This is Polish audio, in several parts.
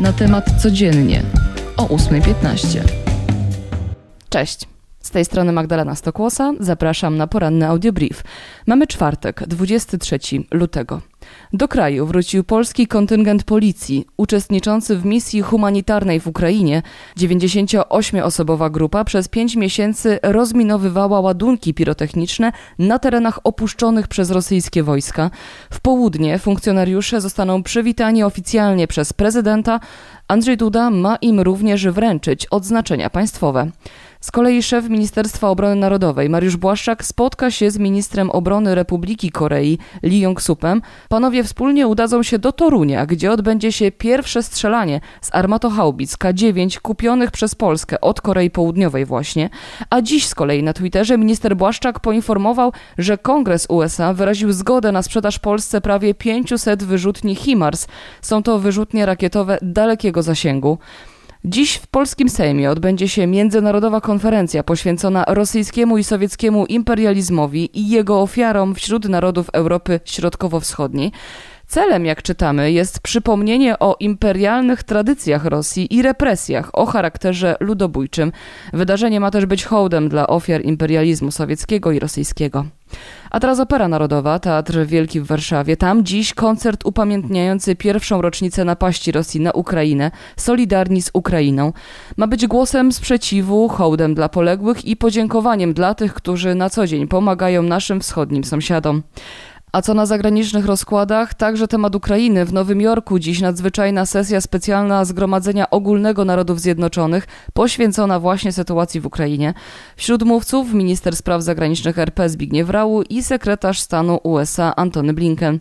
na temat codziennie o 8.15. Cześć. Z tej strony Magdalena Stokłosa. Zapraszam na poranny audiobrief. Mamy czwartek, 23 lutego. Do kraju wrócił polski kontyngent policji uczestniczący w misji humanitarnej w Ukrainie. 98-osobowa grupa przez 5 miesięcy rozminowywała ładunki pirotechniczne na terenach opuszczonych przez rosyjskie wojska. W południe funkcjonariusze zostaną przywitani oficjalnie przez prezydenta. Andrzej Duda ma im również wręczyć odznaczenia państwowe. Z kolei szef Ministerstwa Obrony Narodowej Mariusz Błaszczak spotka się z ministrem obrony Republiki Korei Lee Jong-supem. Panowie wspólnie udadzą się do Torunia, gdzie odbędzie się pierwsze strzelanie z armatohaubic K-9 kupionych przez Polskę od Korei Południowej właśnie. A dziś z kolei na Twitterze minister Błaszczak poinformował, że Kongres USA wyraził zgodę na sprzedaż Polsce prawie 500 wyrzutni HIMARS. Są to wyrzutnie rakietowe dalekiego zasięgu. Dziś w polskim Sejmie odbędzie się międzynarodowa konferencja poświęcona rosyjskiemu i sowieckiemu imperializmowi i jego ofiarom wśród narodów Europy Środkowo-Wschodniej. Celem, jak czytamy, jest przypomnienie o imperialnych tradycjach Rosji i represjach o charakterze ludobójczym. Wydarzenie ma też być hołdem dla ofiar imperializmu sowieckiego i rosyjskiego. A teraz Opera Narodowa, Teatr Wielki w Warszawie. Tam dziś koncert upamiętniający pierwszą rocznicę napaści Rosji na Ukrainę, Solidarni z Ukrainą. Ma być głosem sprzeciwu, hołdem dla poległych i podziękowaniem dla tych, którzy na co dzień pomagają naszym wschodnim sąsiadom. A co na zagranicznych rozkładach? Także temat Ukrainy. W Nowym Jorku dziś nadzwyczajna sesja specjalna Zgromadzenia Ogólnego Narodów Zjednoczonych poświęcona właśnie sytuacji w Ukrainie. Wśród mówców minister spraw zagranicznych RP Zbigniew Rau i sekretarz stanu USA Antony Blinken.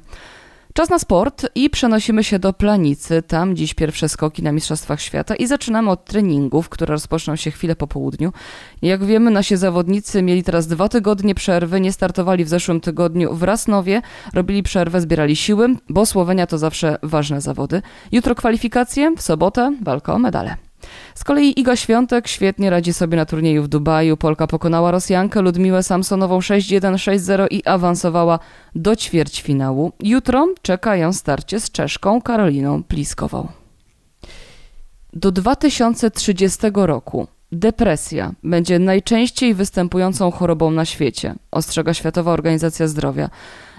Czas na sport i przenosimy się do Planicy. Tam dziś pierwsze skoki na Mistrzostwach Świata i zaczynamy od treningów, które rozpoczną się chwilę po południu. Jak wiemy, nasi zawodnicy mieli teraz dwa tygodnie przerwy, nie startowali w zeszłym tygodniu w Rasnowie, robili przerwę, zbierali siły, bo Słowenia to zawsze ważne zawody. Jutro kwalifikacje, w sobotę walka o medale. Z kolei Iga Świątek świetnie radzi sobie na turnieju w Dubaju. Polka pokonała Rosjankę Ludmiłę Samsonową 6-1, 6-0 i awansowała do ćwierćfinału. Jutro czeka ją starcie z Czeszką Karoliną Pliskową. Do 2030 roku depresja będzie najczęściej występującą chorobą na świecie, ostrzega Światowa Organizacja Zdrowia.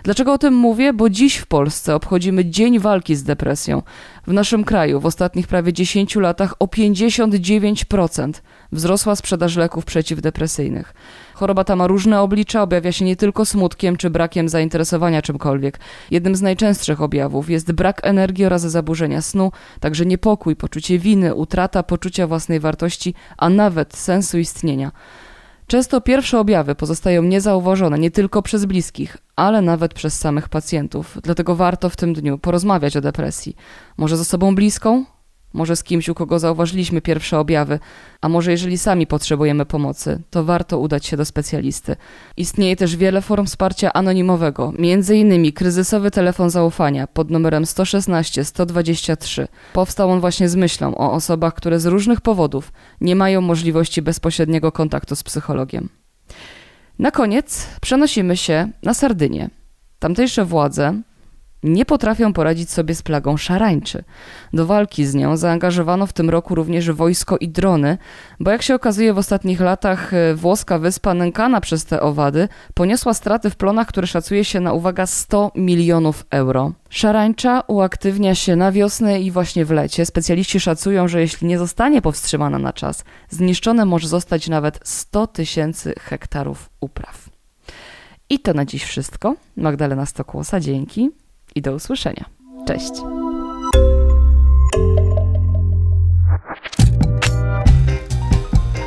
Dlaczego o tym mówię? Bo dziś w Polsce obchodzimy Dzień Walki z Depresją. W naszym kraju w ostatnich prawie 10 latach o 59% wzrosła sprzedaż leków przeciwdepresyjnych. Choroba ta ma różne oblicza, objawia się nie tylko smutkiem czy brakiem zainteresowania czymkolwiek. Jednym z najczęstszych objawów jest brak energii oraz zaburzenia snu, także niepokój, poczucie winy, utrata poczucia własnej wartości, a nawet sensu istnienia. Często pierwsze objawy pozostają niezauważone nie tylko przez bliskich, ale nawet przez samych pacjentów. Dlatego warto w tym dniu porozmawiać o depresji. Może z osobą bliską, może z kimś, u kogo zauważyliśmy pierwsze objawy, a może jeżeli sami potrzebujemy pomocy, to warto udać się do specjalisty. Istnieje też wiele form wsparcia anonimowego, m.in. kryzysowy telefon zaufania pod numerem 116 123. Powstał on właśnie z myślą o osobach, które z różnych powodów nie mają możliwości bezpośredniego kontaktu z psychologiem. Na koniec przenosimy się na Sardynię. Tamtejsze władze nie potrafią poradzić sobie z plagą szarańczy. Do walki z nią zaangażowano w tym roku również wojsko i drony, bo jak się okazuje w ostatnich latach e, włoska wyspa nękana przez te owady poniosła straty w plonach, które szacuje się na uwaga 100 milionów euro. Szarańcza uaktywnia się na wiosnę i właśnie w lecie. Specjaliści szacują, że jeśli nie zostanie powstrzymana na czas, zniszczone może zostać nawet 100 tysięcy hektarów upraw. I to na dziś wszystko. Magdalena Stokłosa, dzięki i do usłyszenia. Cześć.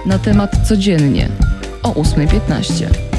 Na temat codziennie o 8.15.